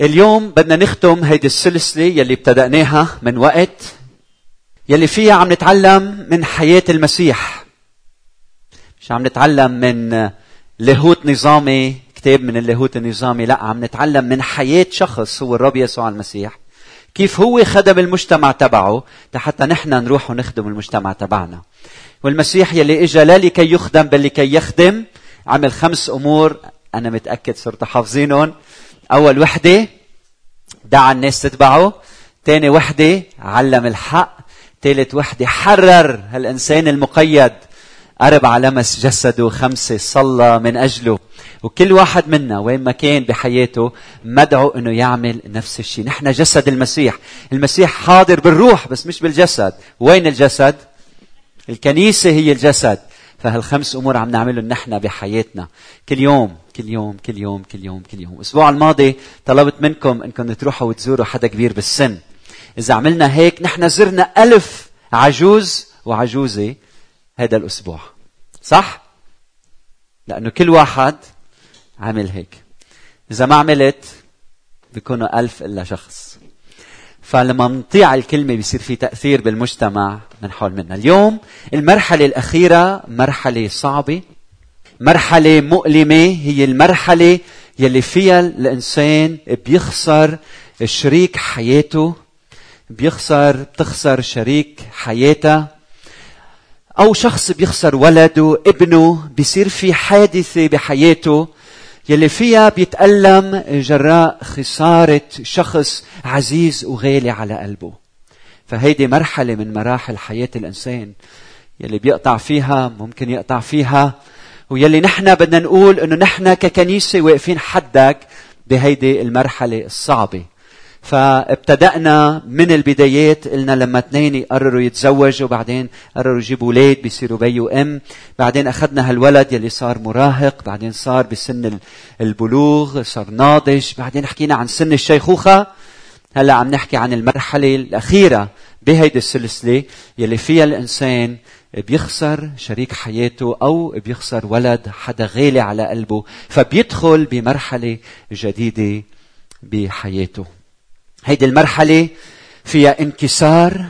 اليوم بدنا نختم هيدي السلسلة يلي ابتدأناها من وقت يلي فيها عم نتعلم من حياة المسيح. مش عم نتعلم من لاهوت نظامي كتاب من اللاهوت النظامي لا عم نتعلم من حياة شخص هو الرب يسوع المسيح. كيف هو خدم المجتمع تبعه حتى نحن نروح ونخدم المجتمع تبعنا. والمسيح يلي اجى لا لكي يخدم بل لكي يخدم عمل خمس أمور أنا متأكد صرت حافظينهم. أول وحدة دعا الناس تتبعه ثاني وحدة علم الحق ثالث وحدة حرر هالإنسان المقيد. أربعة لمس جسده خمسة صلى من أجله. وكل واحد منا وين ما كان بحياته مدعو أنه يعمل نفس الشيء. نحن جسد المسيح. المسيح حاضر بالروح بس مش بالجسد. وين الجسد؟ الكنيسة هي الجسد. فهالخمس أمور عم نعملهم نحن بحياتنا؟ كل يوم كل يوم كل يوم كل يوم كل يوم. الأسبوع الماضي طلبت منكم إنكم تروحوا وتزوروا حدا كبير بالسن. إذا عملنا هيك نحن زرنا ألف عجوز وعجوزة هذا الأسبوع. صح؟ لأنه كل واحد عمل هيك. إذا ما عملت بيكونوا ألف إلا شخص. فلما نطيع الكلمة بيصير في تأثير بالمجتمع من حول منا. اليوم المرحلة الأخيرة مرحلة صعبة. مرحلة مؤلمة هي المرحلة يلي فيها الإنسان بيخسر شريك حياته بيخسر بتخسر شريك حياتها أو شخص بيخسر ولده ابنه بيصير في حادثة بحياته. يلي فيها بيتألم جراء خسارة شخص عزيز وغالي على قلبه. فهيدي مرحلة من مراحل حياة الإنسان يلي بيقطع فيها ممكن يقطع فيها. ويلي نحن بدنا نقول إنه نحن ككنيسة واقفين حدك بهيدي المرحلة الصعبة. فابتدأنا من البدايات قلنا لما اثنين قرروا يتزوجوا بعدين قرروا يجيبوا أولاد بيصيروا بي وأم. بعدين أخذنا هالولد يلي صار مراهق بعدين صار بسن البلوغ صار ناضج. بعدين حكينا عن سن الشيخوخة. هلأ عم نحكي عن المرحلة الأخيرة بهيدي السلسلة يلي فيها الإنسان بيخسر شريك حياته أو بيخسر ولد حدا غالي على قلبه فبيدخل بمرحلة جديدة بحياته. هيدي المرحلة فيها انكسار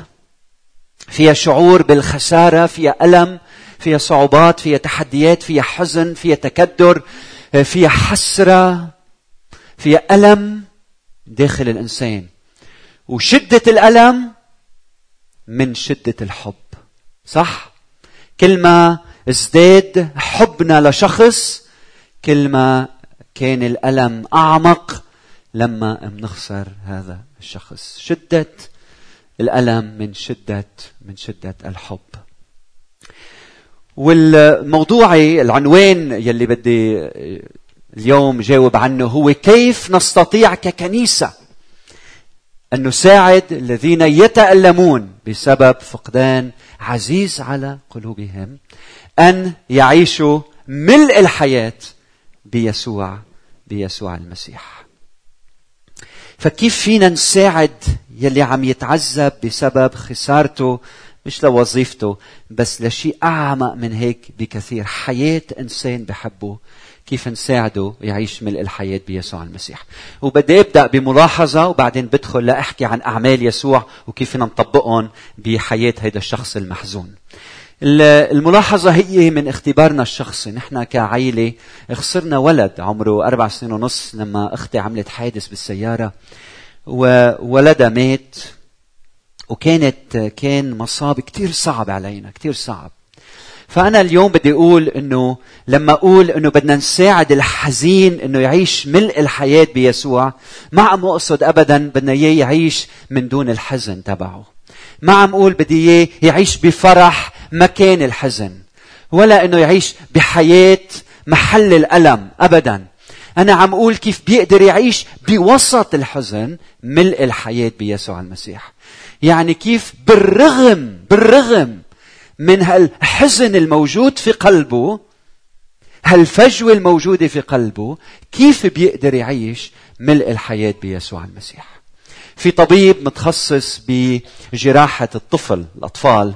فيها شعور بالخسارة فيها ألم فيها صعوبات فيها تحديات فيها حزن فيها تكدر فيها حسرة فيها ألم داخل الإنسان وشدة الألم من شدة الحب صح؟ كل ما ازداد حبنا لشخص كل ما كان الألم أعمق لما بنخسر هذا الشخص. شدة الألم من شدة من شدة الحب. والموضوعي العنوان يلي بدي اليوم جاوب عنه هو كيف نستطيع ككنيسة أن نساعد الذين يتألمون بسبب فقدان عزيز على قلوبهم أن يعيشوا ملء الحياة بيسوع بيسوع المسيح. فكيف فينا نساعد يلي عم يتعذب بسبب خسارته مش لوظيفته بس لشيء أعمق من هيك بكثير حياة إنسان بحبه. كيف نساعده يعيش ملء الحياة بيسوع المسيح. وبدي أبدأ بملاحظة وبعدين بدخل لأحكي عن أعمال يسوع وكيف نطبقهم بحياة هذا الشخص المحزون. الملاحظة هي من اختبارنا الشخصي. نحن كعائلة خسرنا ولد عمره أربع سنين ونص لما أختي عملت حادث بالسيارة وولدها مات وكانت كان مصاب كتير صعب علينا كتير صعب. فأنا اليوم بدي أقول إنه لما أقول إنه بدنا نساعد الحزين إنه يعيش ملء الحياة بيسوع ما عم أقصد أبدا بدنا إياه يعيش من دون الحزن تبعه. ما عم أقول بدي إياه يعيش بفرح مكان الحزن ولا إنه يعيش بحياة محل الألم ابدا. أنا عم أقول كيف بيقدر يعيش بوسط الحزن ملء الحياة بيسوع المسيح. يعني كيف بالرغم بالرغم من هالحزن الموجود في قلبه هالفجوة الموجودة في قلبه كيف بيقدر يعيش ملء الحياة بيسوع المسيح. في طبيب متخصص بجراحة الطفل الأطفال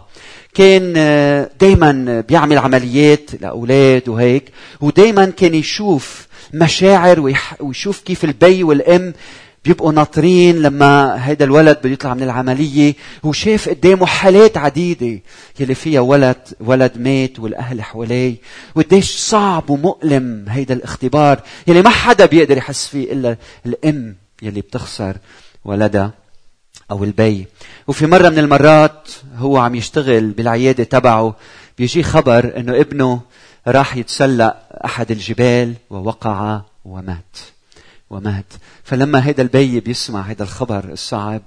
كان آه، دايما بيعمل عمليات لأولاد وهيك ودايما كان يشوف مشاعر ويشوف كيف البي والأم بيبقوا ناطرين لما هيدا الولد بده يطلع من العملية وشاف قدامه حالات عديدة يلي فيها ولد ولد مات والأهل حواليه وقديش صعب ومؤلم هيدا الاختبار يلي ما حدا بيقدر يحس فيه إلا الأم يلي بتخسر ولدها. أو البي. وفي مرة من المرات هو عم يشتغل بالعيادة تبعه بيجي خبر إنه ابنه راح يتسلق أحد الجبال ووقع ومات ومات. فلما هيدا البي بيسمع هيدا الخبر الصعب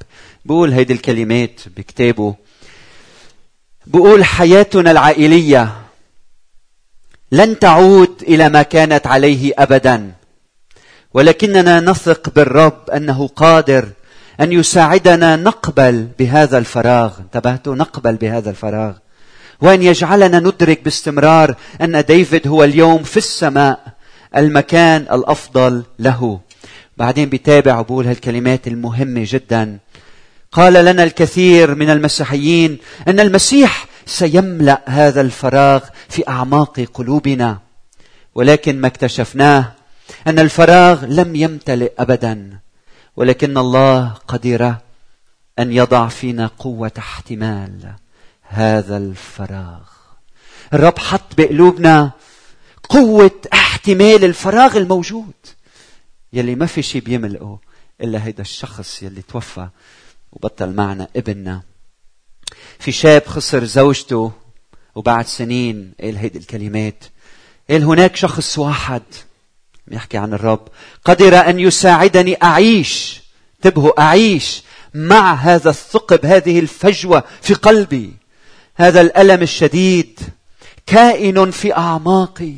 بقول هيدي الكلمات بكتابه. بقول حياتنا العائلية لن تعود إلى ما كانت عليه ابدا ولكننا نثق بالرب أنه قادر أن يساعدنا نقبل بهذا الفراغ. انتبهتوا؟ نقبل بهذا الفراغ. وأن يجعلنا ندرك باستمرار أن ديفيد هو اليوم في السماء المكان الأفضل له. بعدين بيتابع وبقول هالكلمات المهمة جدا. قال لنا الكثير من المسيحيين أن المسيح سيملأ هذا الفراغ في أعماق قلوبنا. ولكن ما اكتشفناه أن الفراغ لم يمتلئ ابدا. ولكن الله قدر أن يضع فينا قوة احتمال هذا الفراغ. الرب حط بقلوبنا قوة احتمال الفراغ الموجود. يلي ما في شيء بيملقه إلا هيدا الشخص يلي توفى وبطل معنا ابننا. في شاب خسر زوجته وبعد سنين قال هيدي الكلمات. قال هناك شخص واحد يحكي عن الرب. قدر أن يساعدني أعيش. انتبهوا أعيش مع هذا الثقب هذه الفجوة في قلبي. هذا الألم الشديد. كائن في أعماقي.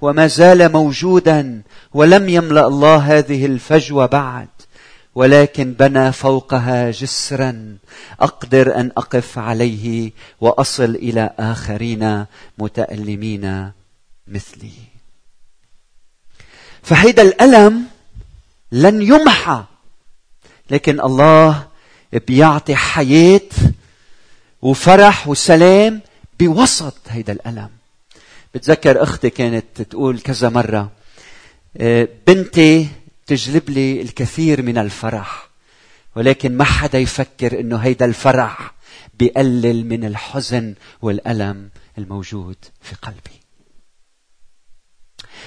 وما زال موجودا ولم يملأ الله هذه الفجوة بعد. ولكن بنى فوقها جسرا. أقدر أن أقف عليه وأصل إلى آخرين متألمين مثلي. فهيدا الألم لن يمحى. لكن الله بيعطي حياة وفرح وسلام بوسط هيدا الألم. بتذكر أختي كانت تقول كذا مرة آه، بنتي تجلب لي الكثير من الفرح ولكن ما حدا يفكر إنه هيدا الفرح بيقلل من الحزن والألم الموجود في قلبي.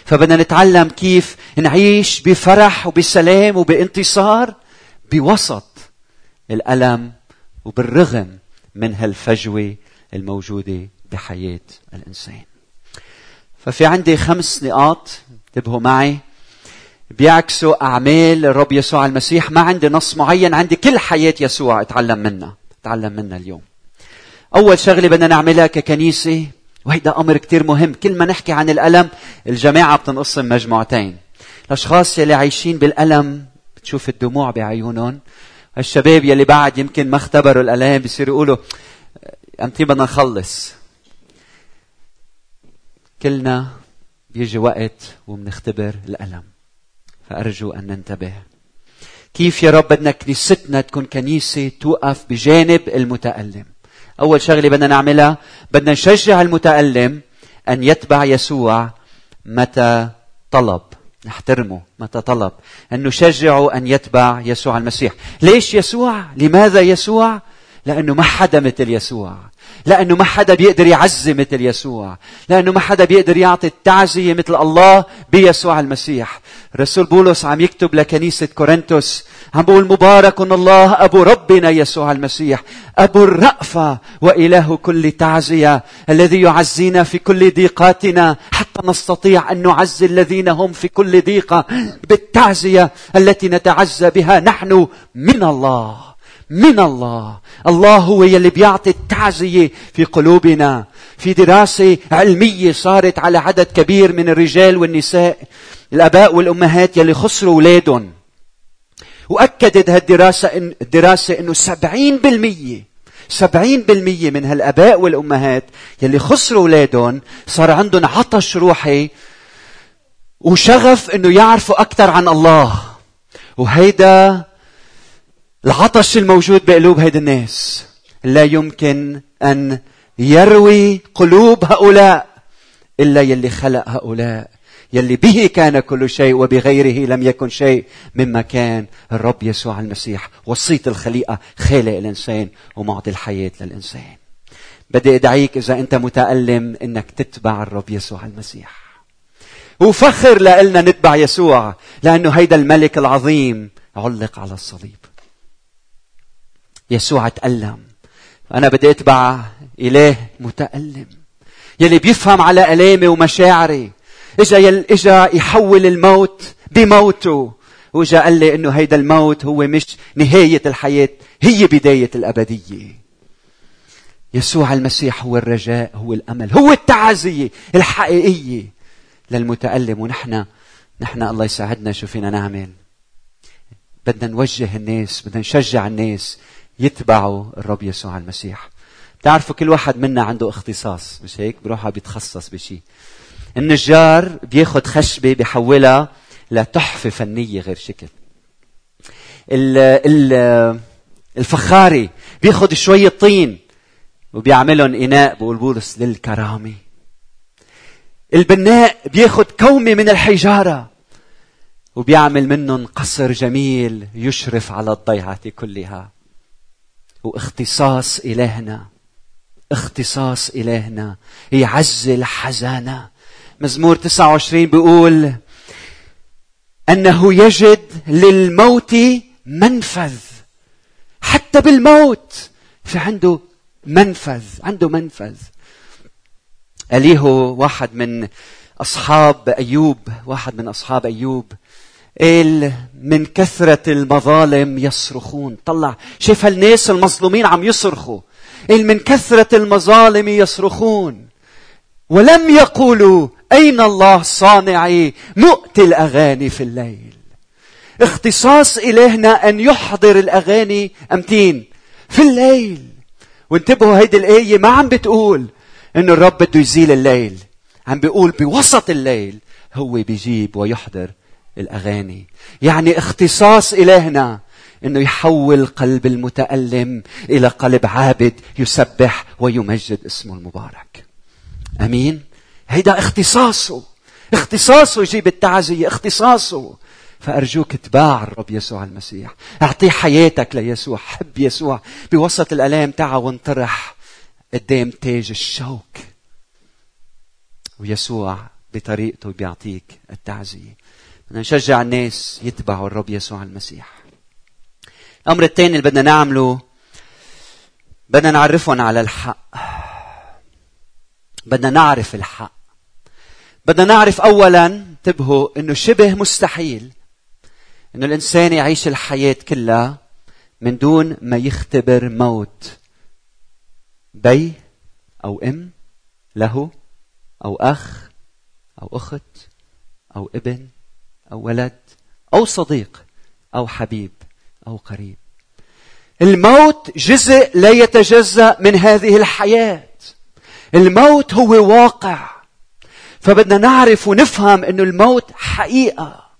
فبدنا نتعلم كيف نعيش بفرح وبسلام وبانتصار بوسط الألم وبالرغم من هالفجوة الموجودة بحياة الإنسان. ففي عندي خمس نقاط انتبهوا معي بيعكسوا أعمال الرب يسوع المسيح. ما عندي نص معين عندي كل حياة يسوع اتعلم منها اتعلم منها اليوم. أول شغلة بدنا نعملها ككنيسة وهيدا أمر كتير مهم. كل ما نحكي عن الألم الجماعة بتنقسم مجموعتين. الأشخاص يلي عايشين بالألم بتشوف الدموع بعيونهم. الشباب يلي بعد يمكن ما اختبروا الالام بيصيروا يقولوا إمتى بدنا نخلص. كلنا بيجي وقت وبنختبر الألم. فأرجو أن ننتبه. كيف يا رب بدنا كنيستنا تكون كنيسة توقف بجانب المتألم؟ أول شغلة بدنا نعملها بدنا نشجع المتألم أن يتبع يسوع متى طلب نحترمه متى طلب أن نشجعه أن يتبع يسوع المسيح ليش يسوع؟ لماذا يسوع؟ لأنه ما حدا مثل يسوع لأنه ما حدا بيقدر يعزي مثل يسوع. لأنه ما حدا بيقدر يعطي التعزية مثل الله بيسوع المسيح. رسول بولس عم يكتب لكنيسة كورنثوس عم بقول مبارك الله أبو ربنا يسوع المسيح أبو الرأفة وإله كل تعزية الذي يعزينا في كل ضيقاتنا حتى نستطيع أن نعزي الذين هم في كل ضيقة بالتعزية التي نتعزى بها نحن من الله. من الله. الله هو يلي بيعطي التعزية في قلوبنا. في دراسة علمية صارت على عدد كبير من الرجال والنساء. الآباء والأمهات يلي خسروا أولادهم. وأكدت هالدراسة إن الدراسة إنه سبعين بالمية سبعين بالمية من هالآباء والأمهات يلي خسروا أولادهم صار عندهم عطش روحي وشغف إنه يعرفوا أكثر عن الله. وهيدا العطش الموجود بقلوب هيدي الناس. لا يمكن أن يروي قلوب هؤلاء إلا يلي خلق هؤلاء. يلي به كان كل شيء وبغيره لم يكن شيء مما كان. الرب يسوع المسيح وسيط الخليقة خالق الإنسان ومعطي الحياة للإنسان. بدي أدعيك إذا أنت متألم إنك تتبع الرب يسوع المسيح. وفخر لنا نتبع يسوع لأنه هيدا الملك العظيم علق على الصليب. يسوع تألم. أنا بدي أتبع إله متألم. يلي بيفهم على ألامي ومشاعري. إجا يل إجا يحول الموت بموته. وإجا قال لي إنه هيدا الموت هو مش نهاية الحياة هي بداية الأبدية. يسوع المسيح هو الرجاء هو الأمل هو التعزية الحقيقية للمتألم. ونحن نحن الله يساعدنا. شو فينا نعمل. بدنا نوجه الناس بدنا نشجع الناس يتبعوا الرب يسوع المسيح. بتعرفوا كل واحد منا عنده اختصاص مش هيك؟ بروح بيتخصص بشيء النجار بياخد خشبة بيحولها لتحفة فنية غير شكل. ال ال الفخاري بياخد شوية طين وبيعملهم إناء بقول بولس للكرامة. البناء بياخد كومة من الحجارة وبيعمل منهم قصر جميل يشرف على الضيعة كلها. واختصاص إلهنا. اختصاص إلهنا. يعزل حزانة مزمور 29 بيقول أنه يجد للموت منفذ. حتى بالموت في عنده منفذ عنده منفذ. أليهو واحد من أصحاب أيوب واحد من أصحاب أيوب. قال من كثرة المظالم يصرخون. طلع شايف هالناس المظلومين عم يصرخوا؟ قال من كثرة المظالم يصرخون. ولم يقولوا أين الله صانعي مؤتي الأغاني في الليل. اختصاص إلهنا أن يحضر الأغاني أمتين في الليل. وانتبهوا هيدي الآية ما عم بتقول إنه الرب بده يزيل الليل. عم بيقول بوسط الليل هو بيجيب ويحضر الأغاني. يعني اختصاص إلهنا إنه يحول قلب المتألم إلى قلب عابد يسبح ويمجد اسمه المبارك. أمين؟ هيدا اختصاصه. اختصاصه يجيب التعزية اختصاصه. فأرجوك اتباع الرب يسوع المسيح. أعطيه حياتك ليسوع حب يسوع بوسط الألام تعا وانطرح قدام تاج الشوك. ويسوع بطريقته بيعطيك التعزية. بدنا نشجع الناس يتبعوا الرب يسوع المسيح. الأمر الثاني اللي بدنا نعمله بدنا نعرفهم على الحق. بدنا نعرف الحق. بدنا نعرف أولا انتبهوا أنه شبه مستحيل أنه الإنسان يعيش الحياة كلها من دون ما يختبر موت. بي أو أم له أو أخ أو أخت أو ابن. أو ولد أو صديق أو حبيب أو قريب. الموت جزء لا يتجزأ من هذه الحياة. الموت هو واقع. فبدنا نعرف ونفهم انه الموت حقيقة.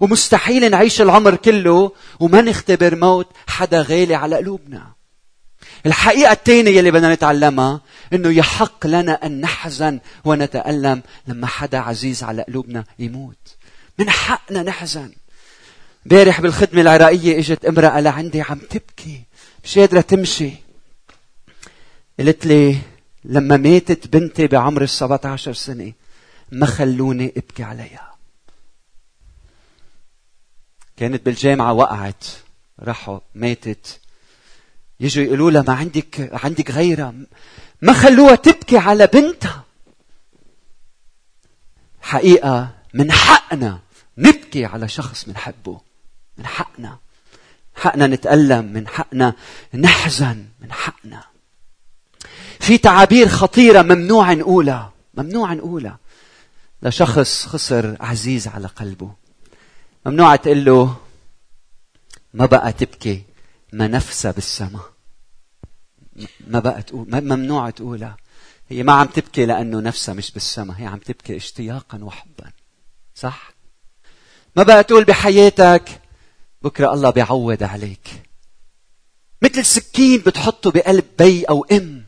ومستحيل نعيش العمر كله وما نختبر موت حدا غالي على قلوبنا. الحقيقة الثانية اللي بدنا نتعلمها إنه يحق لنا أن نحزن ونتألم لما حدا عزيز على قلوبنا يموت. من حقنا نحزن. امبارح بالخدمة العراقية إجت امرأة لعندي عم تبكي مش قادرة تمشي. قالت لي لما ماتت بنتي بعمر ال 17 سنة ما خلوني أبكي عليها. كانت بالجامعة وقعت راحوا ماتت يجوا يقولوا لها ما عندك عندك غيرها ما خلوها تبكي على بنتها حقيقة من حقنا نبكي على شخص بنحبه من حقنا. حقنا نتألم من حقنا نحزن من حقنا. في تعابير خطيرة ممنوع نقولها ممنوع نقولها. لشخص خسر عزيز على قلبه. ممنوع تقول له ما بقى تبكي ما نفسها بالسماء ما بقى تقول ممنوع تقولها. هي ما عم تبكي لأنه نفسها مش بالسماء هي عم تبكي اشتياقا وحبا. صح؟ ما بقى تقول بحياتك؟ بكرة الله بيعوض عليك. مثل سكين بتحطه بقلب بي أو أم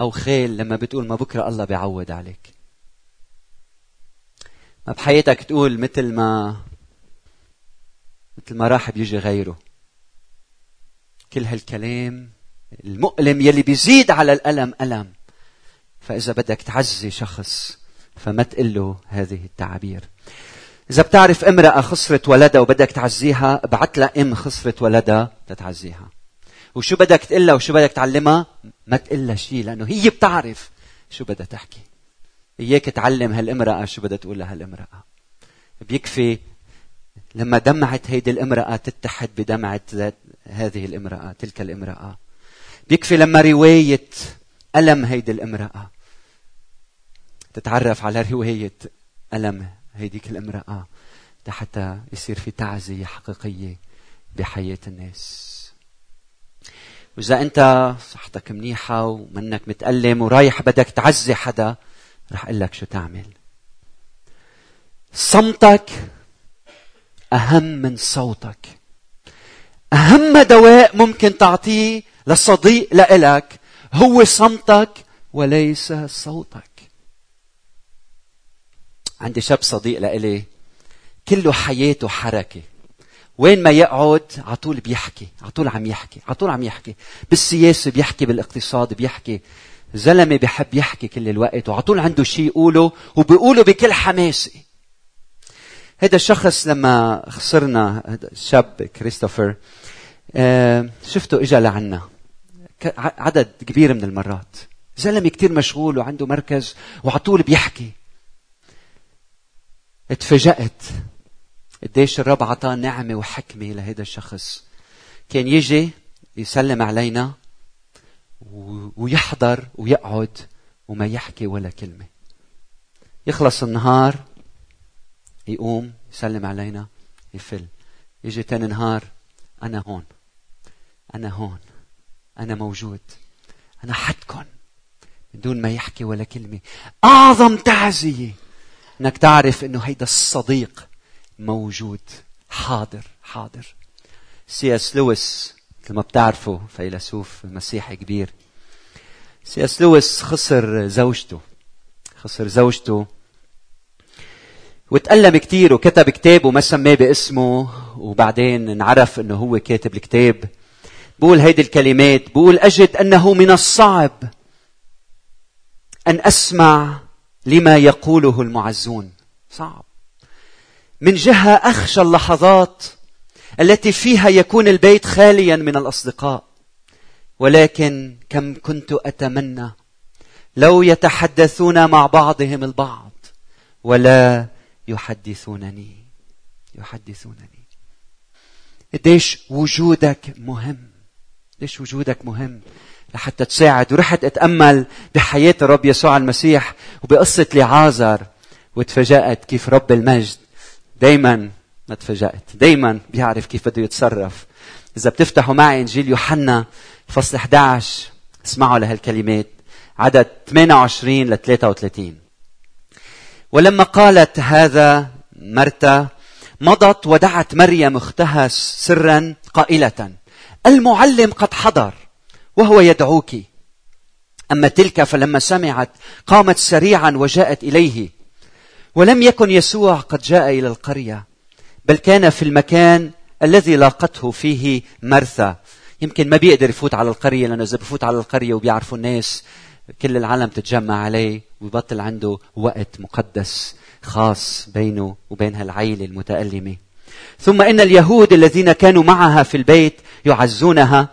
أو خيل لما بتقول ما بكرة الله بيعوض عليك. ما بحياتك تقول مثل ما مثل ما راح بيجي غيره. كل هالكلام المؤلم يلي بيزيد على الألم ألم. فإذا بدك تعزي شخص فما تقول له هذه التعابير إذا بتعرف امرأة خسرت ولدها وبدك تعزيها ابعت لها أم خسرت ولدها تتعزيها وشو بدك تقول لها وشو بدك تعلمها؟ ما تقول لها شيء لأنه هي بتعرف شو بدها تحكي. إياك تعلم هالامرأة شو بدها تقول لها هالامرأة. بيكفي لما دمعت هيدي الامرأة تتحد بدمعة هذه الامرأة تلك الامرأة. بيكفي لما رواية ألم هيدي الامرأة. تتعرف على رواية ألم هيديك الامرأة حتى يصير في تعزية حقيقية بحياة الناس. وإذا أنت صحتك منيحة ومنك متألم ورايح بدك تعزي حدا رح أقول لك شو تعمل. صمتك أهم من صوتك. أهم دواء ممكن تعطيه لصديق لإلك هو صمتك وليس صوتك. عندي شاب صديق لإلي. كله حياته حركة. وين ما يقعد على طول بيحكي على طول عم يحكي على طول عم يحكي. بالسياسة بيحكي بالاقتصاد بيحكي. زلمة بحب يحكي كل الوقت وعلى طول عنده شيء يقوله وبيقوله بكل حماسة هذا الشخص لما خسرنا هذا الشاب كريستوفر آه، شفته اجى لعنا. عدد كبير من المرات. زلمة كتير مشغول وعنده مركز وعلى طول بيحكي. اتفاجأت قديش الرب عطاه نعمة وحكمة لهذا الشخص. كان يجي يسلم علينا ويحضر ويقعد وما يحكي ولا كلمة. يخلص النهار يقوم يسلم علينا يفل. يجي تاني نهار أنا هون. أنا هون. أنا موجود. أنا حدكم من دون ما يحكي ولا كلمة. أعظم تعزية. إنك تعرف إنه هيدا الصديق موجود حاضر حاضر. سي اس لويس مثل ما بتعرفوا فيلسوف مسيحي كبير. سي اس لويس خسر زوجته خسر زوجته. وتألم كتير وكتب كتاب وما سماه باسمه وبعدين انعرف إنه هو كاتب الكتاب. بقول هيدي الكلمات بقول أجد أنه من الصعب أن أسمع لما يقوله المعزون. صعب. من جهة أخشى اللحظات التي فيها يكون البيت خاليا من الأصدقاء. ولكن كم كنت أتمنى لو يتحدثون مع بعضهم البعض ولا يحدثونني. يحدثونني. قديش وجودك مهم؟ ليش وجودك مهم؟ لحتى تساعد ورحت أتأمل بحياة الرب يسوع المسيح وبقصة لعازر وتفاجأت كيف رب المجد دايما ما تفاجأت دايما بيعرف كيف بده يتصرف. إذا بتفتحوا معي إنجيل يوحنا فصل 11 اسمعوا لهالكلمات. عدد 28 ل 33 ولما قالت هذا مرتا مضت ودعت مريم أختها سرا قائلة المعلم قد حضر. وهو يدعوك. أما تلك فلما سمعت قامت سريعا وجاءت إليه. ولم يكن يسوع قد جاء إلى القرية بل كان في المكان الذي لاقته فيه مرثا يمكن ما بيقدر يفوت على القرية لأنه إذا بفوت على القرية وبيعرفوا الناس كل العالم تتجمع عليه ويبطل عنده وقت مقدس خاص بينه وبين هالعيلة المتألمة. ثم إن اليهود الذين كانوا معها في البيت يعزونها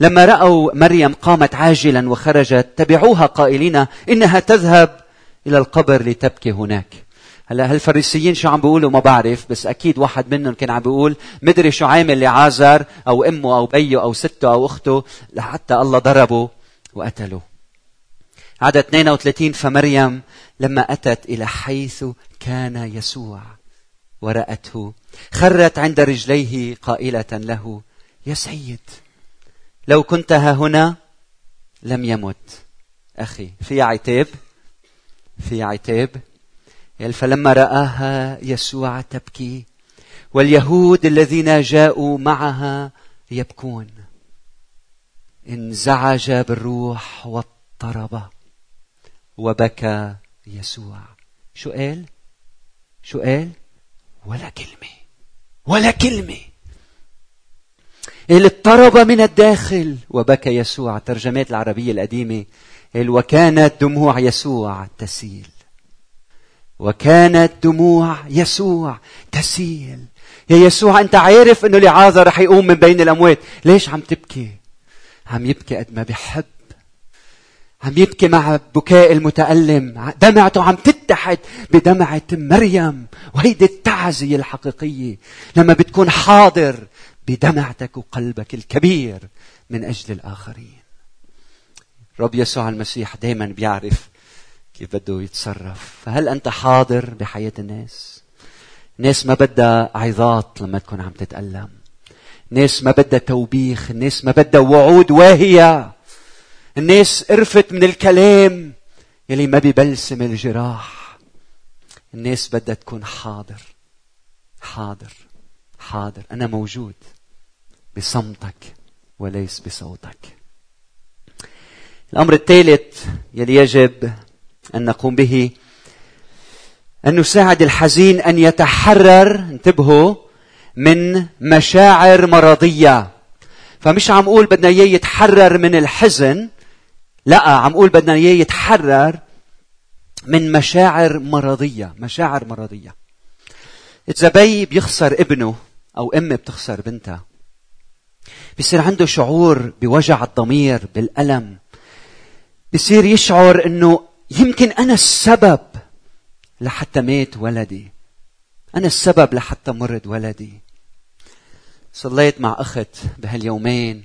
لما رأوا مريم قامت عاجلا وخرجت تبعوها قائلين إنها تذهب إلى القبر لتبكي هناك. هلا هالفريسيين شو عم بيقولوا؟ ما بعرف بس أكيد واحد منهم كان عم بيقول مدري شو عامل لعازر أو أمه أو بيه أو سته أو أخته لحتى الله ضربه وقتله. عدد 32 فمريم لما أتت إلى حيث كان يسوع ورأته خرت عند رجليه قائلة له يا سيد. لو كنت ها هنا لم يمت. أخي في عتاب في عتاب فلما رآها يسوع تبكي واليهود الذين جاءوا معها يبكون. انزعج بالروح واضطرب وبكى يسوع. شو قال؟ شو قال؟ ولا كلمة ولا كلمة. قال اضطرب من الداخل وبكى يسوع. ترجمات العربية القديمة وكانت دموع يسوع تسيل. وكانت دموع يسوع تسيل. يا يسوع أنت عارف إنه لعازر رح يقوم من بين الأموات. ليش عم تبكي؟ عم يبكي قد ما بحب. عم يبكي مع بكاء المتألم. دمعته عم تتحد بدمعة مريم. وهيدي التعزية الحقيقية. لما بتكون حاضر بدمعتك وقلبك الكبير من أجل الآخرين. رب يسوع المسيح دايما بيعرف كيف بده يتصرف. فهل أنت حاضر بحياة الناس؟ الناس ما بدها عظات لما تكون عم تتألم. الناس ما بدها توبيخ. الناس ما بدها وعود واهية. الناس قرفت من الكلام يلي ما بيبلسم الجراح. الناس بدها تكون حاضر. حاضر. حاضر. أنا موجود. بصمتك وليس بصوتك. الأمر الثالث يلي يجب أن نقوم به أن نساعد الحزين أن يتحرر انتبهوا من مشاعر مرضية. فمش عم أقول بدنا إياه يتحرر من الحزن لا عم أقول بدنا إياه يتحرر من مشاعر مرضية مشاعر مرضية. إذا بي بيخسر ابنه أو أم بتخسر بنتها بيصير عنده شعور بوجع الضمير بالألم. بصير يشعر إنه يمكن أنا السبب لحتى مات ولدي. أنا السبب لحتى مرض ولدي. صليت مع أخت بهاليومين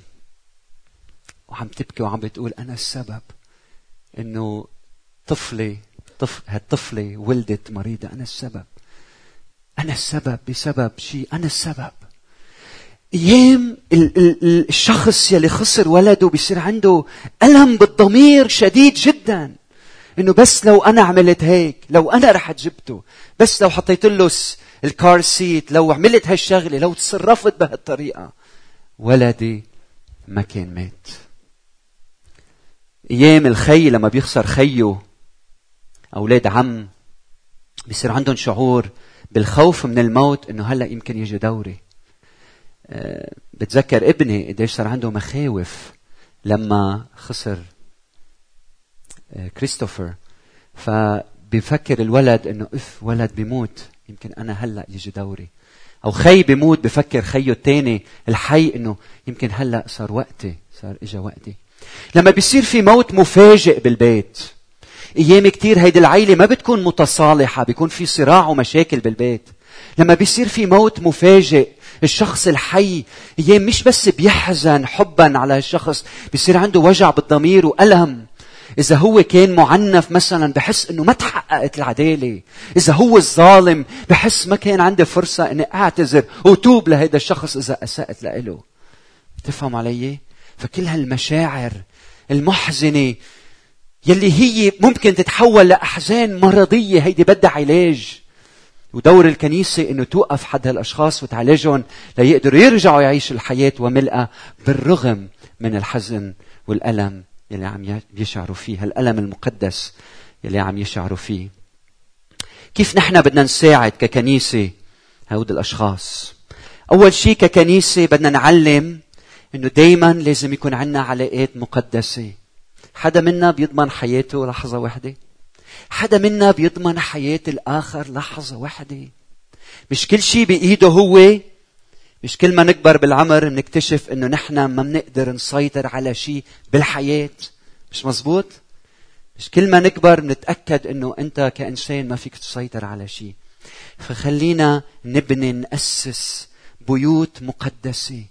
وعم تبكي وعم بتقول أنا السبب إنه طفلي طفل هالطفلة ولدت مريضة. أنا السبب. أنا السبب بسبب شيء. أنا السبب. أيام الشخص يلي خسر ولده بيصير عنده ألم بالضمير شديد جدا. إنه بس لو أنا عملت هيك لو أنا رحت جبته بس لو حطيت له الكار سيت لو عملت هالشغلة لو تصرفت بهالطريقة ولدي ما كان مات. أيام الخي لما بيخسر خيه أولاد عم بيصير عندهم شعور بالخوف من الموت إنه هلأ يمكن يجي دوري. بتذكر ابني قديش صار عنده مخاوف لما خسر آه، كريستوفر. فبيفكر الولد إنه إف ولد بيموت يمكن أنا هلأ يجي دوري. أو خي بيموت بفكر خيه الثاني الحي إنه يمكن هلأ صار وقتي صار إجا وقتي. لما بيصير في موت مفاجئ بالبيت. أيام كتير هيدي العيلة ما بتكون متصالحة بيكون في صراع ومشاكل بالبيت. لما بيصير في موت مفاجئ الشخص الحي أيام مش بس بيحزن حبا على الشخص بيصير عنده وجع بالضمير وألم إذا هو كان معنف مثلا بحس إنه ما تحققت العدالة، إذا هو الظالم بحس ما كان عندي فرصة إني أعتذر وتوب لهذا الشخص إذا أسأت له. تفهم علي؟ فكل هالمشاعر المحزنة يلي هي ممكن تتحول لأحزان مرضية هيدي بدها علاج. ودور الكنيسة إنه توقف حد هالأشخاص وتعالجهم ليقدروا يرجعوا يعيشوا الحياة وملئة بالرغم من الحزن والألم يلي عم يشعروا فيه هالألم المقدس يلي عم يشعروا فيه. كيف نحن بدنا نساعد ككنيسة هود الأشخاص؟ أول شيء ككنيسة بدنا نعلم إنه دايما لازم يكون عندنا علاقات مقدسة. حدا منا بيضمن حياته لحظة واحدة؟ حدا منا بيضمن حياة الآخر؟ لحظة واحدة. مش كل شيء بإيده هو. مش كل ما نكبر بالعمر بنكتشف إنه نحن ما بنقدر نسيطر على شيء بالحياة. مش مزبوط؟ مش كل ما نكبر بنتأكد إنه أنت كإنسان ما فيك تسيطر على شيء فخلينا نبني نأسس بيوت مقدسة.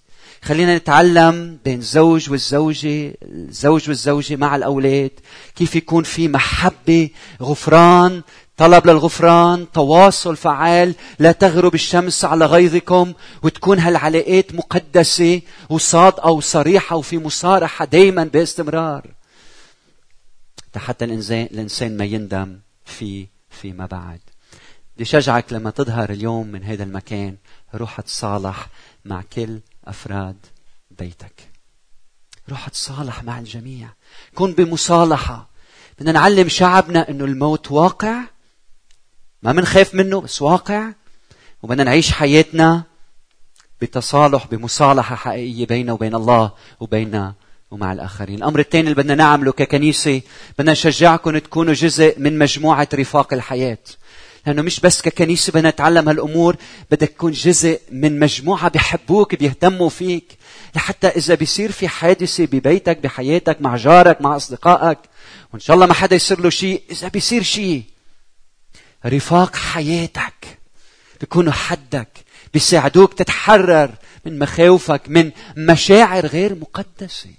خلينا نتعلم بين الزوج والزوجة الزوج والزوجة مع الأولاد كيف يكون في محبة غفران طلب للغفران تواصل فعال لا تغرب الشمس على غيظكم وتكون هالعلاقات مقدسة وصادقة وصريحة وفي مصارحة دايما باستمرار. حتى الإنسان, الإنسان ما يندم في فيما بعد. بدي شجعك لما تظهر اليوم من هذا المكان روح تصالح مع كل أفراد بيتك. روح تصالح مع الجميع. كن بمصالحة. بدنا نعلم شعبنا أنه الموت واقع. ما بنخاف منه بس واقع. وبدنا نعيش حياتنا بتصالح بمصالحة حقيقية بيننا وبين الله وبيننا ومع الآخرين. الأمر الثاني اللي بدنا نعمله ككنيسة بدنا نشجعكم تكونوا جزء من مجموعة رفاق الحياة. لأنه مش بس ككنيسة بدنا نتعلم هالأمور بدك تكون جزء من مجموعة بيحبوك بيهتموا فيك لحتى إذا بيصير في حادثة ببيتك بحياتك مع جارك مع أصدقائك وإن شاء الله ما حدا يصير له شيء إذا بيصير شيء رفاق حياتك بيكونوا حدك بيساعدوك تتحرر من مخاوفك من مشاعر غير مقدسة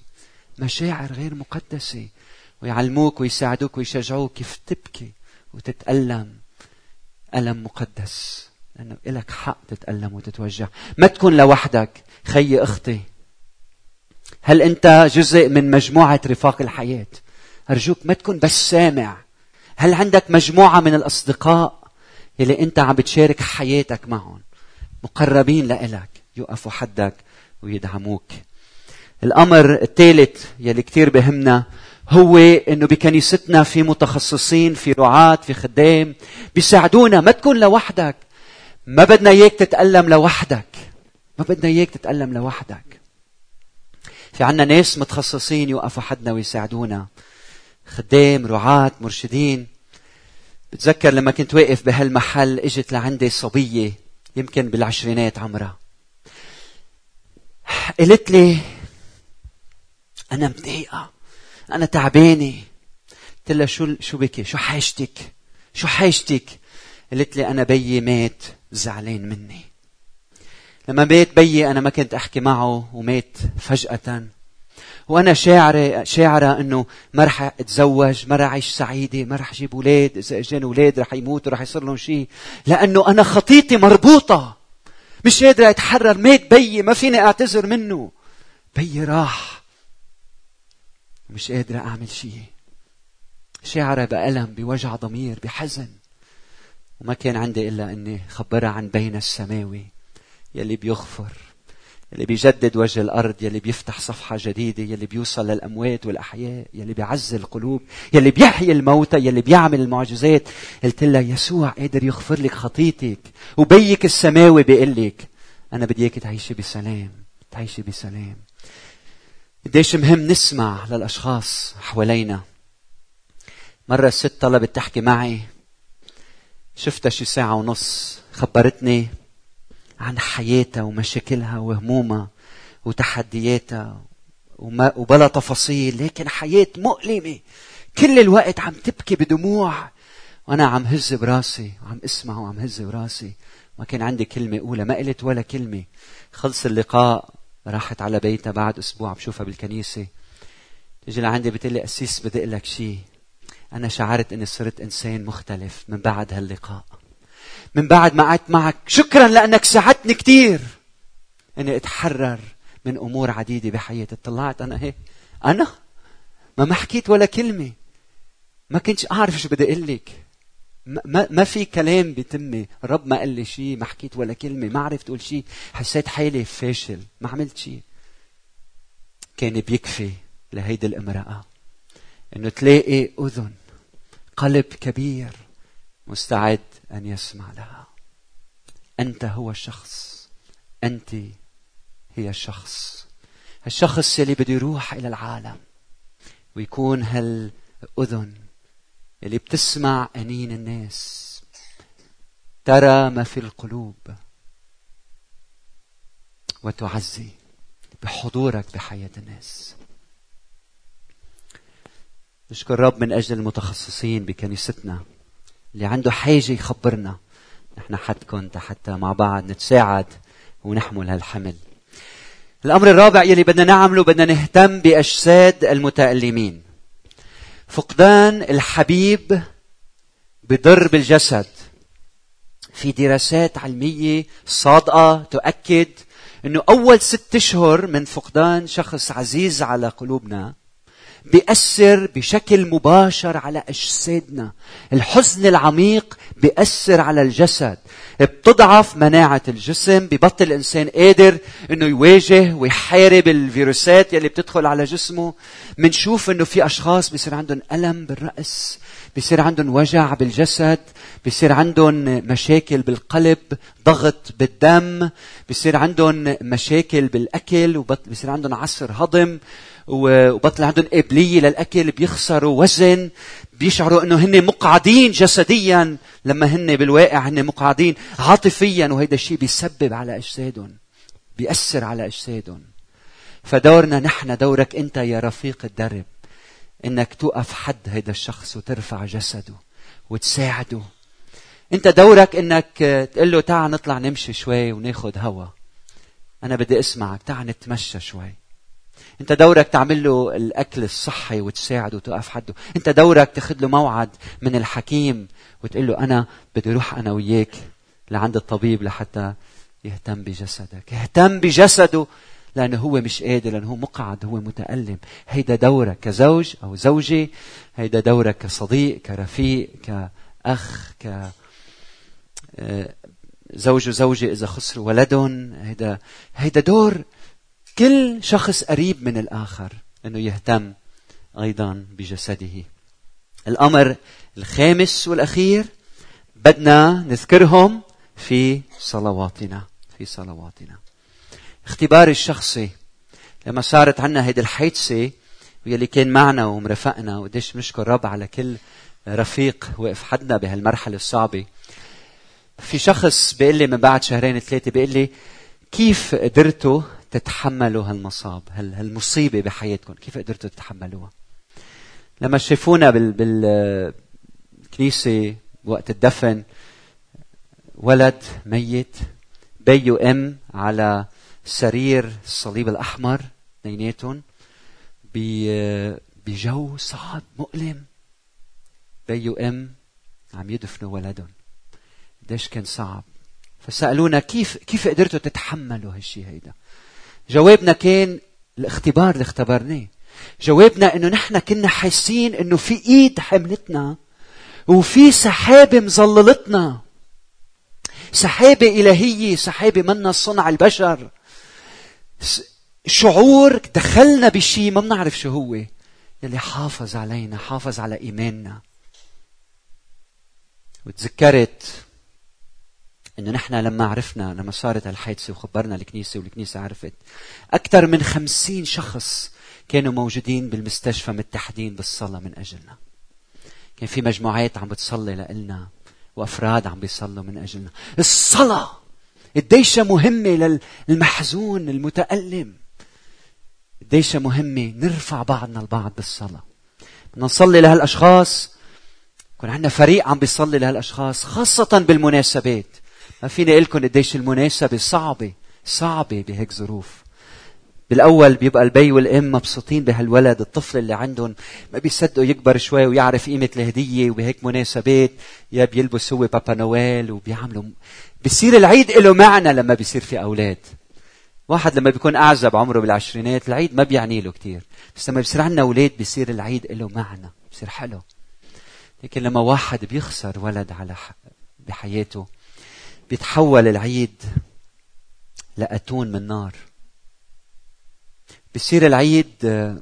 مشاعر غير مقدسة ويعلموك ويساعدوك ويشجعوك كيف تبكي وتتألم. ألم مقدس لأنه إلك حق تتألم وتتوجع ما تكون لوحدك خي أختي. هل أنت جزء من مجموعة رفاق الحياة؟ أرجوك ما تكون بس سامع. هل عندك مجموعة من الأصدقاء يلي أنت عم بتشارك حياتك معهم؟ مقربين لإلك يوقفوا حدك ويدعموك. الأمر الثالث يلي كتير بهمنا هو إنه بكنيستنا في متخصصين في رعاة في خدام بيساعدونا. ما تكون لوحدك. ما بدنا إياك تتألم لوحدك. ما بدنا إياك تتألم لوحدك. في عنا ناس متخصصين يوقفوا حدنا ويساعدونا. خدام رعاة مرشدين. بتذكر لما كنت واقف بهالمحل إجت لعندي صبية يمكن بالعشرينات عمرها. قالت لي أنا مضايقة أنا تعبانة. قلت لها شو شو بكي؟ شو حاجتك؟ شو حاجتك؟ قالت لي أنا بيي مات زعلان مني. لما مات بيي أنا ما كنت أحكي معه ومات فجأة. وأنا شاعره شاعرة إنه ما رح أتزوج ما رح أعيش سعيدة ما رح أجيب أولاد إذا إجاني أولاد رح يموتوا رح يصير لهم شيء لأنه أنا خطيتي مربوطة. مش قادرة أتحرر. مات بيي ما فيني أعتذر منه. بيي راح. مش قادره أعمل شيء. شاعره بألم بوجع ضمير بحزن. وما كان عندي إلا إني خبرها عن بين السماوي يلي بيغفر يلي بيجدد وجه الأرض يلي بيفتح صفحة جديدة يلي بيوصل للأموات والأحياء يلي بيعز القلوب يلي بيحيي الموتى يلي بيعمل المعجزات. قلت لها يسوع قادر يغفر لك خطيتك وبيك السماوي بيقول لك أنا بدي تعيشي بسلام تعيشي بسلام. قديش مهم نسمع للأشخاص حوالينا. مرة الست طلبت تحكي معي شفتها شي ساعة ونص خبرتني عن حياتها ومشاكلها وهمومها وتحدياتها وما وبلا تفاصيل لكن حياة مؤلمة. كل الوقت عم تبكي بدموع. وأنا عم هز براسي وعم اسمع وعم هز براسي. ما كان عندي كلمة أولى ما قلت ولا كلمة. خلص اللقاء راحت على بيتها بعد أسبوع بشوفها بالكنيسة. تجي لعندي بتقول لي أسيس بدي لك شيء أنا شعرت إني صرت إنسان مختلف من بعد هاللقاء. من بعد ما قعدت معك شكرا لأنك ساعدتني كثير أني أتحرر من أمور عديدة بحياتي. طلعت أنا هيك. أنا؟ ما ما حكيت ولا كلمة. ما كنتش أعرف شو بدي أقول لك. ما, ما في كلام بتمي. الرب ما قال لي شيء ما حكيت ولا كلمة ما عرفت أقول شيء حسيت حالي فاشل ما عملت شيء كان بيكفي لهيدي الامرأة. إنه تلاقي أذن قلب كبير مستعد أن يسمع لها. أنت هو الشخص. أنت هي الشخص. الشخص اللي بده يروح إلى العالم ويكون هالأذن اللي بتسمع أنين الناس. ترى ما في القلوب وتعزي بحضورك بحياة الناس. نشكر رب من أجل المتخصصين بكنيستنا اللي عنده حاجة يخبرنا. نحن حدكم حتى مع بعض نتساعد ونحمل هالحمل. الأمر الرابع يلي بدنا نعمله بدنا نهتم بأجساد المتألمين. فقدان الحبيب بضر بالجسد في دراسات علمية صادقة تؤكد أنه أول ست أشهر من فقدان شخص عزيز على قلوبنا بيأثر بشكل مباشر على أجسادنا. الحزن العميق بيأثر على الجسد. بتضعف مناعة الجسم. ببطل الإنسان قادر إنه يواجه ويحارب الفيروسات يلي بتدخل على جسمه. منشوف إنه في أشخاص بيصير عندهم ألم بالرأس. بيصير عندهم وجع بالجسد. بيصير عندهم مشاكل بالقلب ضغط بالدم. بيصير عندهم مشاكل بالأكل وبيصير عندهم عسر هضم. وبطل عندهم قابلية للأكل بيخسروا وزن بيشعروا إنه هن مقعدين جسديا. لما هن بالواقع هن مقعدين عاطفيا وهيدا الشيء بيسبب على أجسادهم بيأثر على أجسادهم. فدورنا نحن دورك أنت يا رفيق الدرب إنك توقف حد هيدا الشخص وترفع جسده وتساعده. أنت دورك إنك تقول له تعال نطلع نمشي شوي وناخذ هوا. أنا بدي أسمعك تعال نتمشى شوي. انت دورك تعمل له الأكل الصحي وتساعده وتوقف حده. انت دورك تاخذ له موعد من الحكيم وتقول له أنا بدي أروح أنا وياك لعند الطبيب لحتى يهتم بجسدك. يهتم بجسده لأنه هو مش قادر لأنه هو مقعد هو متألم. هيدا دورك كزوج أو زوجة هيدا دورك كصديق كرفيق كأخ ك آه، زوج وزوجة إذا خسروا ولدهم. هيدا هيدا دور كل شخص قريب من الآخر أنه يهتم أيضا بجسده. الأمر الخامس والأخير بدنا نذكرهم في صلواتنا في صلواتنا. اختباري الشخصي لما صارت عنا هيدي الحادثة واللي كان معنا ومرافقنا وقديش بنشكر رب على كل رفيق وقف حدنا بهالمرحلة الصعبة. في شخص بيقول لي من بعد شهرين ثلاثة بيقول لي كيف قدرتوا تتحملوا هالمصاب هالمصيبة بحياتكم. كيف قدرتوا تتحملوها؟ لما شافونا بال بالكنيسة وقت الدفن ولد ميت بي وام على سرير الصليب الأحمر اثنيناتهم بجو صعب مؤلم. بي وام عم يدفنوا ولدهم. قديش كان صعب. فسألونا كيف كيف قدرتوا تتحملوا هالشيء هيدا؟ جوابنا كان الاختبار اللي اختبرناه. جوابنا إنه نحن كنا حاسين إنه في إيد حملتنا وفي سحابة مظللتنا. سحابة إلهية سحابة منا صنع البشر. شعور دخلنا بشيء ما بنعرف شو هو. يلي حافظ علينا حافظ على إيماننا. وتذكرت إنه نحن لما عرفنا لما صارت الحادثه وخبرنا الكنيسة والكنيسة عرفت أكثر من خمسين شخص كانوا موجودين بالمستشفى متحدين بالصلاة من أجلنا. كان في مجموعات عم بتصلي لنا وأفراد عم بيصلوا من أجلنا. الصلاة قديش مهمة للمحزون المتألم. قديش مهمة نرفع بعضنا البعض بالصلاة. بدنا نصلي لهالأشخاص. يكون عندنا فريق عم بيصلي لهالأشخاص خاصة بالمناسبات. ما فيني أقول لكم قديش المناسبة صعبة صعبة بهيك ظروف. بالأول بيبقى البي والأم مبسوطين بهالولد الطفل اللي عندهم ما بيصدقوا يكبر شوي ويعرف قيمة الهدية وبهيك مناسبات. يا بيلبس هو بابا نويل وبيعملوا بصير العيد له معنى لما بيصير في أولاد. واحد لما بيكون أعزب عمره بالعشرينات العيد ما بيعني له كثير بس لما بيصير عندنا أولاد بيصير العيد له معنى بيصير حلو. لكن لما واحد بيخسر ولد على بحياته بيتحول العيد لأتون من نار. بصير العيد آه،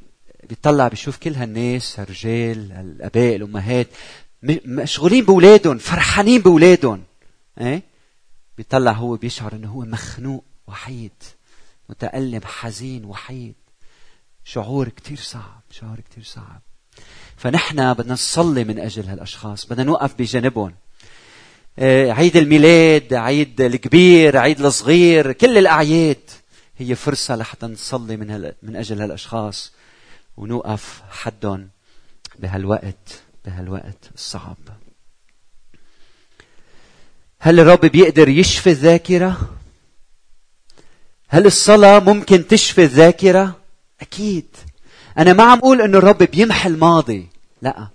بيطلع بيشوف كل هالناس الرجال الاباء الأمهات مشغولين بأولادهم فرحانين بأولادهم إيه؟ بيطلع هو بيشعر إنه هو مخنوق وحيد متألم حزين وحيد. شعور كتير صعب شعور كتير صعب. فنحن بدنا نصلي من أجل هالأشخاص بدنا نوقف بجانبهم عيد الميلاد عيد الكبير عيد الصغير كل الأعياد هي فرصة لحتى نصلي من, هل... من أجل هالأشخاص ونوقف حدهم بهالوقت بهالوقت الصعب هل الرب بيقدر يشفي الذاكرة؟ هل الصلاة ممكن تشفي الذاكرة؟ أكيد أنا ما عم أقول إنه الرب بيمحي الماضي لا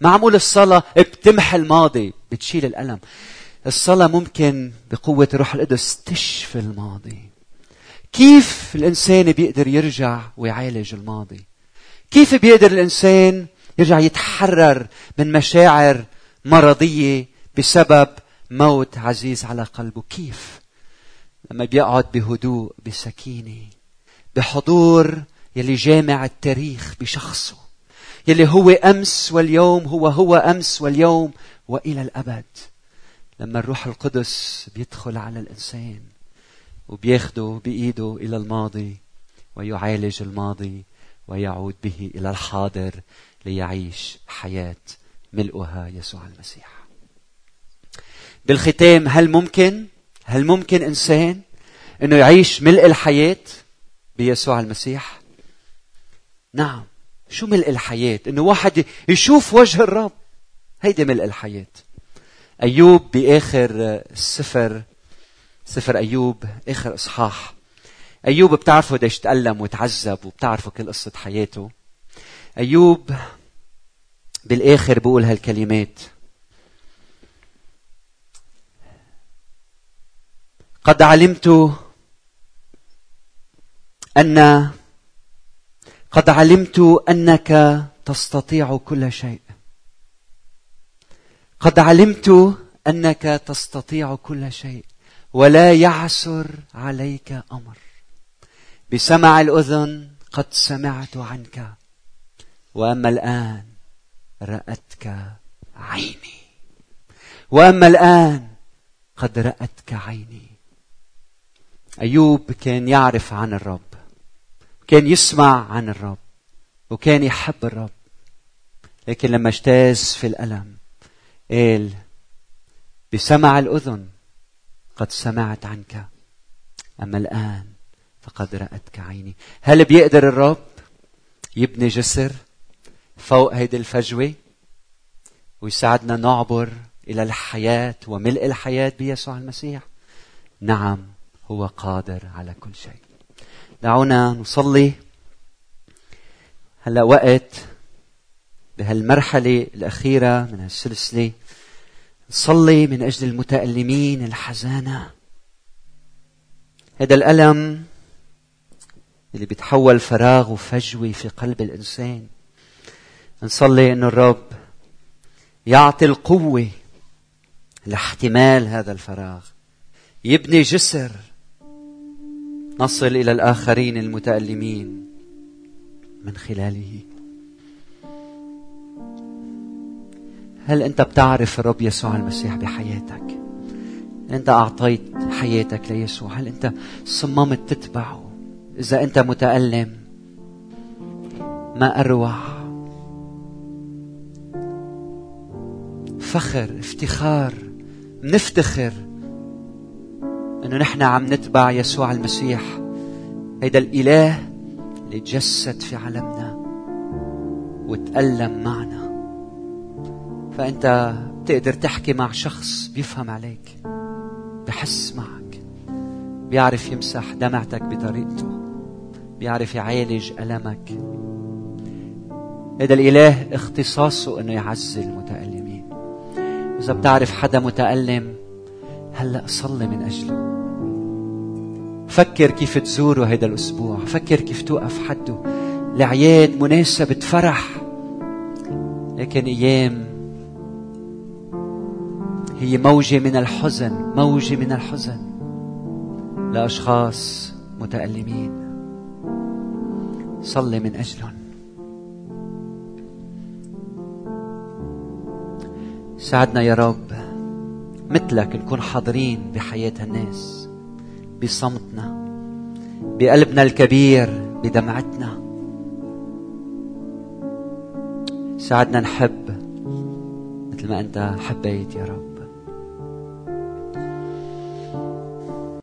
ما عم أقول الصلاة بتمحي الماضي بتشيل الألم. الصلاة ممكن بقوة الروح القدس تشفي الماضي. كيف الإنسان بيقدر يرجع ويعالج الماضي؟ كيف بيقدر الإنسان يرجع يتحرر من مشاعر مرضية بسبب موت عزيز على قلبه؟ كيف؟ لما بيقعد بهدوء بسكينة بحضور يلي جامع التاريخ بشخصه. يلي هو أمس واليوم هو هو أمس واليوم وإلى الأبد. لما الروح القدس بيدخل على الإنسان وبياخده بإيده إلى الماضي ويعالج الماضي ويعود به إلى الحاضر ليعيش حياة ملؤها يسوع المسيح. بالختام هل ممكن هل ممكن إنسان أنه يعيش ملء الحياة بيسوع المسيح؟ نعم. شو ملء الحياة؟ إنه واحد يشوف وجه الرب. هيدي ملء الحياة. أيوب بآخر السفر سفر أيوب آخر إصحاح. أيوب بتعرفوا قديش تألم وتعذب وبتعرفوا كل قصة حياته. أيوب بالآخر بقول هالكلمات. قد علمت أن قد علمت أنك تستطيع كل شيء. قد علمت أنك تستطيع كل شيء. ولا يعسر عليك أمر. بسمع الأذن قد سمعت عنك. وأما الآن رأتك عيني. وأما الآن قد رأتك عيني. أيوب كان يعرف عن الرب. كان يسمع عن الرب وكان يحب الرب. لكن لما اجتاز في الألم قال بسمع الأذن قد سمعت عنك أما الآن فقد رأتك عيني. هل بيقدر الرب يبني جسر فوق هيدي الفجوة ويساعدنا نعبر إلى الحياة وملء الحياة بيسوع المسيح؟ نعم هو قادر على كل شيء. دعونا نصلي. هلا وقت بهالمرحلة الأخيرة من هالسلسلة. نصلي من أجل المتألمين الحزانة. هذا الألم اللي بيتحول فراغ وفجوة في قلب الإنسان. نصلي إنه الرب يعطي القوة لاحتمال هذا الفراغ. يبني جسر نصل إلى الآخرين المتألمين من خلاله. هل أنت بتعرف الرب يسوع المسيح بحياتك؟ أنت أعطيت حياتك ليسوع. هل أنت صممت تتبعه؟ إذا أنت متألم ما أروع. فخر افتخار نفتخر. إنه نحن عم نتبع يسوع المسيح. هيدا الإله اللي تجسد في عالمنا وتألم معنا. فأنت بتقدر تحكي مع شخص بيفهم عليك بحس معك بيعرف يمسح دمعتك بطريقته بيعرف يعالج ألمك. هذا الإله اختصاصه أنه يعزي المتألمين. إذا بتعرف حدا متألم هلأ صلي من أجله فكر كيف تزوره هيدا الأسبوع. فكر كيف توقف حده. الأعياد مناسبة فرح لكن أيام هي موجة من الحزن موجة من الحزن. لأشخاص متألمين. صلي من أجلهم. ساعدنا يا رب. مثلك نكون حاضرين بحياة الناس بصمتنا بقلبنا الكبير بدمعتنا. ساعدنا نحب مثل ما أنت حبيت يا رب.